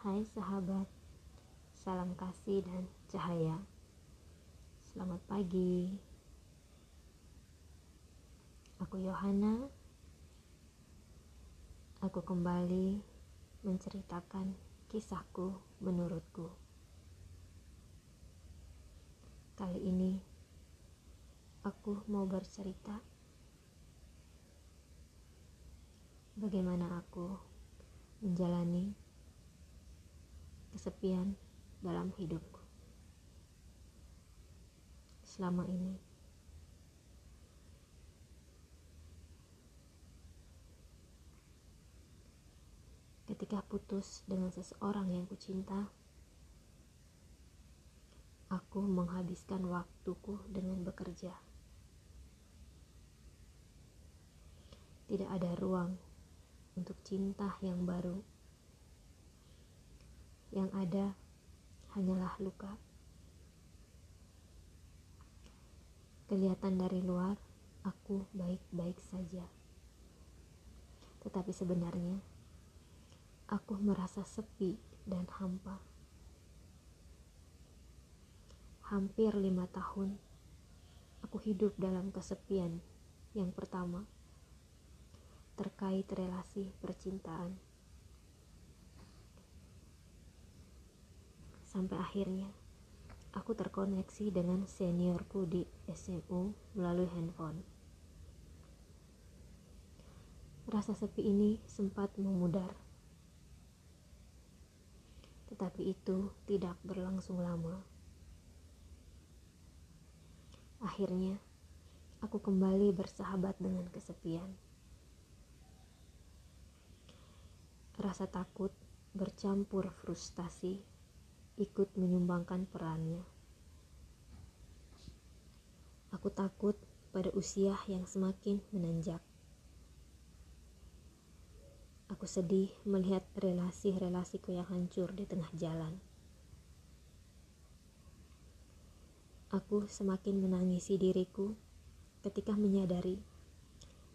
Hai sahabat, salam kasih dan cahaya. Selamat pagi. Aku Yohana. Aku kembali menceritakan kisahku menurutku. Kali ini aku mau bercerita bagaimana aku menjalani kesepian dalam hidupku selama ini. Ketika putus dengan seseorang yang kucinta, aku menghabiskan waktuku dengan bekerja. Tidak ada ruang untuk cinta yang baru yang ada hanyalah luka. Kelihatan dari luar, aku baik-baik saja. Tetapi sebenarnya, aku merasa sepi dan hampa. Hampir lima tahun, aku hidup dalam kesepian yang pertama terkait relasi percintaan. Sampai akhirnya aku terkoneksi dengan seniorku di SMU melalui handphone. Rasa sepi ini sempat memudar. Tetapi itu tidak berlangsung lama. Akhirnya, aku kembali bersahabat dengan kesepian. Rasa takut bercampur frustasi ikut menyumbangkan perannya. Aku takut pada usia yang semakin menanjak. Aku sedih melihat relasi-relasiku yang hancur di tengah jalan. Aku semakin menangisi diriku ketika menyadari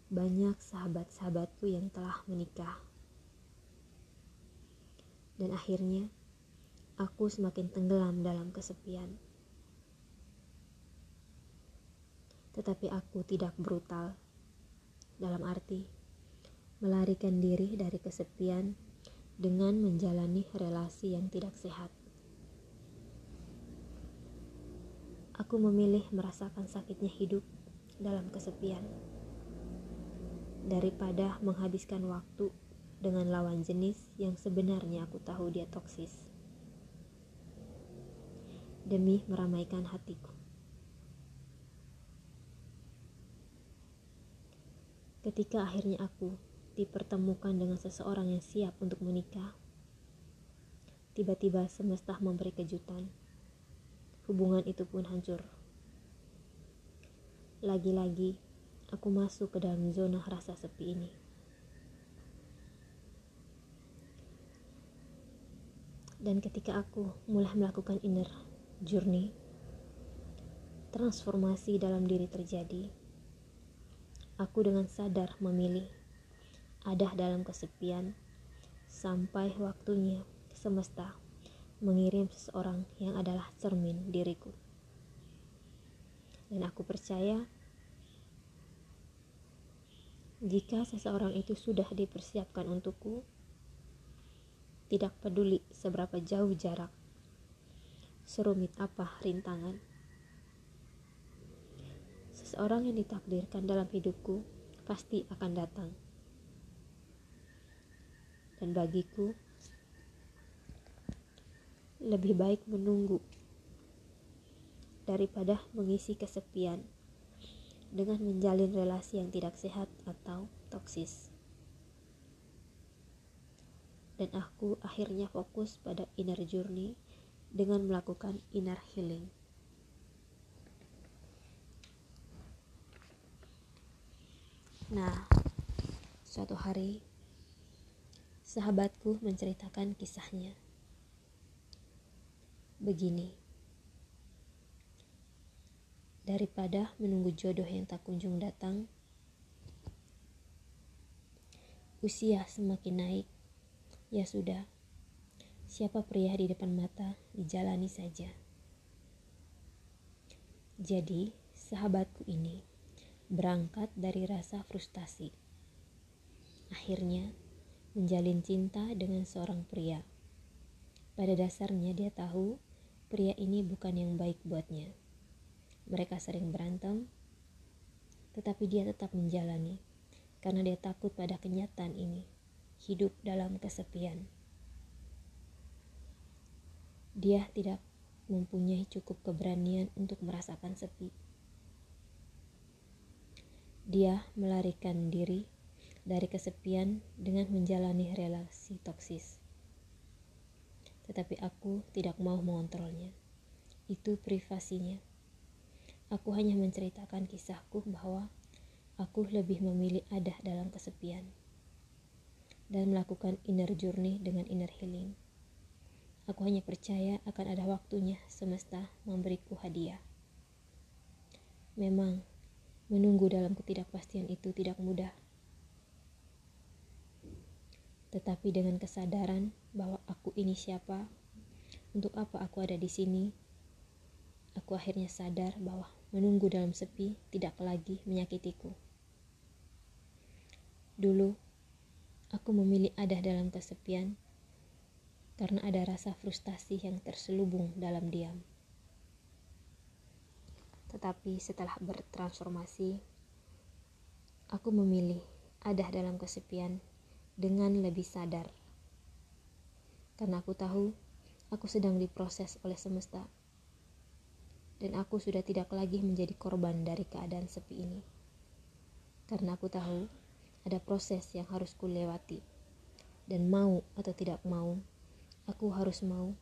banyak sahabat-sahabatku yang telah menikah. Dan akhirnya, aku semakin tenggelam dalam kesepian. Tetapi aku tidak brutal, dalam arti melarikan diri dari kesepian dengan menjalani relasi yang tidak sehat. Aku memilih merasakan sakitnya hidup dalam kesepian daripada menghabiskan waktu dengan lawan jenis yang sebenarnya aku tahu dia toksis demi meramaikan hatiku. Ketika akhirnya aku dipertemukan dengan seseorang yang siap untuk menikah, tiba-tiba semesta memberi kejutan. Hubungan itu pun hancur. Lagi-lagi, aku masuk ke dalam zona rasa sepi ini. Dan ketika aku mulai melakukan inner journey, transformasi dalam diri terjadi. Aku dengan sadar memilih ada dalam kesepian sampai waktunya semesta mengirim seseorang yang adalah cermin diriku. Dan aku percaya jika seseorang itu sudah dipersiapkan untukku, tidak peduli seberapa jauh jarak serumit apa rintangan. Seseorang yang ditakdirkan dalam hidupku pasti akan datang. Dan bagiku, lebih baik menunggu daripada mengisi kesepian dengan menjalin relasi yang tidak sehat atau toksis. Dan aku akhirnya fokus pada inner journey dengan melakukan inner healing. Nah, suatu hari sahabatku menceritakan kisahnya. Begini, daripada menunggu jodoh yang tak kunjung datang, usia semakin naik, ya sudah, siapa pria di depan mata dijalani saja. Jadi, sahabatku ini berangkat dari rasa frustasi. Akhirnya, menjalin cinta dengan seorang pria. Pada dasarnya dia tahu pria ini bukan yang baik buatnya. Mereka sering berantem, tetapi dia tetap menjalani karena dia takut pada kenyataan ini, hidup dalam kesepian. Dia tidak mempunyai cukup keberanian untuk merasakan sepi. Dia melarikan diri dari kesepian dengan menjalani relasi toksis. Tetapi aku tidak mau mengontrolnya. Itu privasinya. Aku hanya menceritakan kisahku bahwa aku lebih memilih ada dalam kesepian dan melakukan inner journey dengan inner healing. Aku hanya percaya akan ada waktunya semesta memberiku hadiah. Memang, menunggu dalam ketidakpastian itu tidak mudah. Tetapi dengan kesadaran bahwa aku ini siapa, untuk apa aku ada di sini, aku akhirnya sadar bahwa menunggu dalam sepi tidak lagi menyakitiku. Dulu, aku memilih ada dalam kesepian karena ada rasa frustasi yang terselubung dalam diam. Tetapi setelah bertransformasi, aku memilih ada dalam kesepian dengan lebih sadar. Karena aku tahu aku sedang diproses oleh semesta dan aku sudah tidak lagi menjadi korban dari keadaan sepi ini. Karena aku tahu ada proses yang harus kulewati, dan mau atau tidak mau, aku harus mau.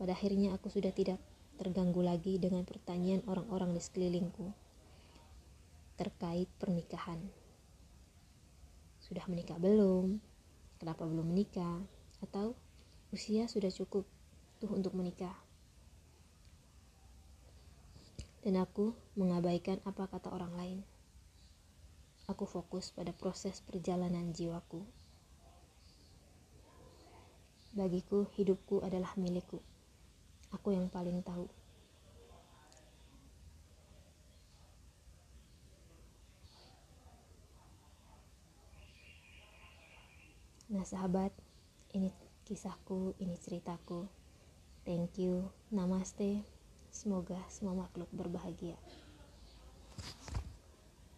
Pada akhirnya aku sudah tidak terganggu lagi dengan pertanyaan orang-orang di sekelilingku terkait pernikahan. Sudah menikah belum? Kenapa belum menikah? Atau usia sudah cukup tuh untuk menikah? dan aku mengabaikan apa kata orang lain. Aku fokus pada proses perjalanan jiwaku. Bagiku, hidupku adalah milikku. Aku yang paling tahu. Nah, sahabat, ini kisahku, ini ceritaku. Thank you. Namaste. Semoga semua makhluk berbahagia.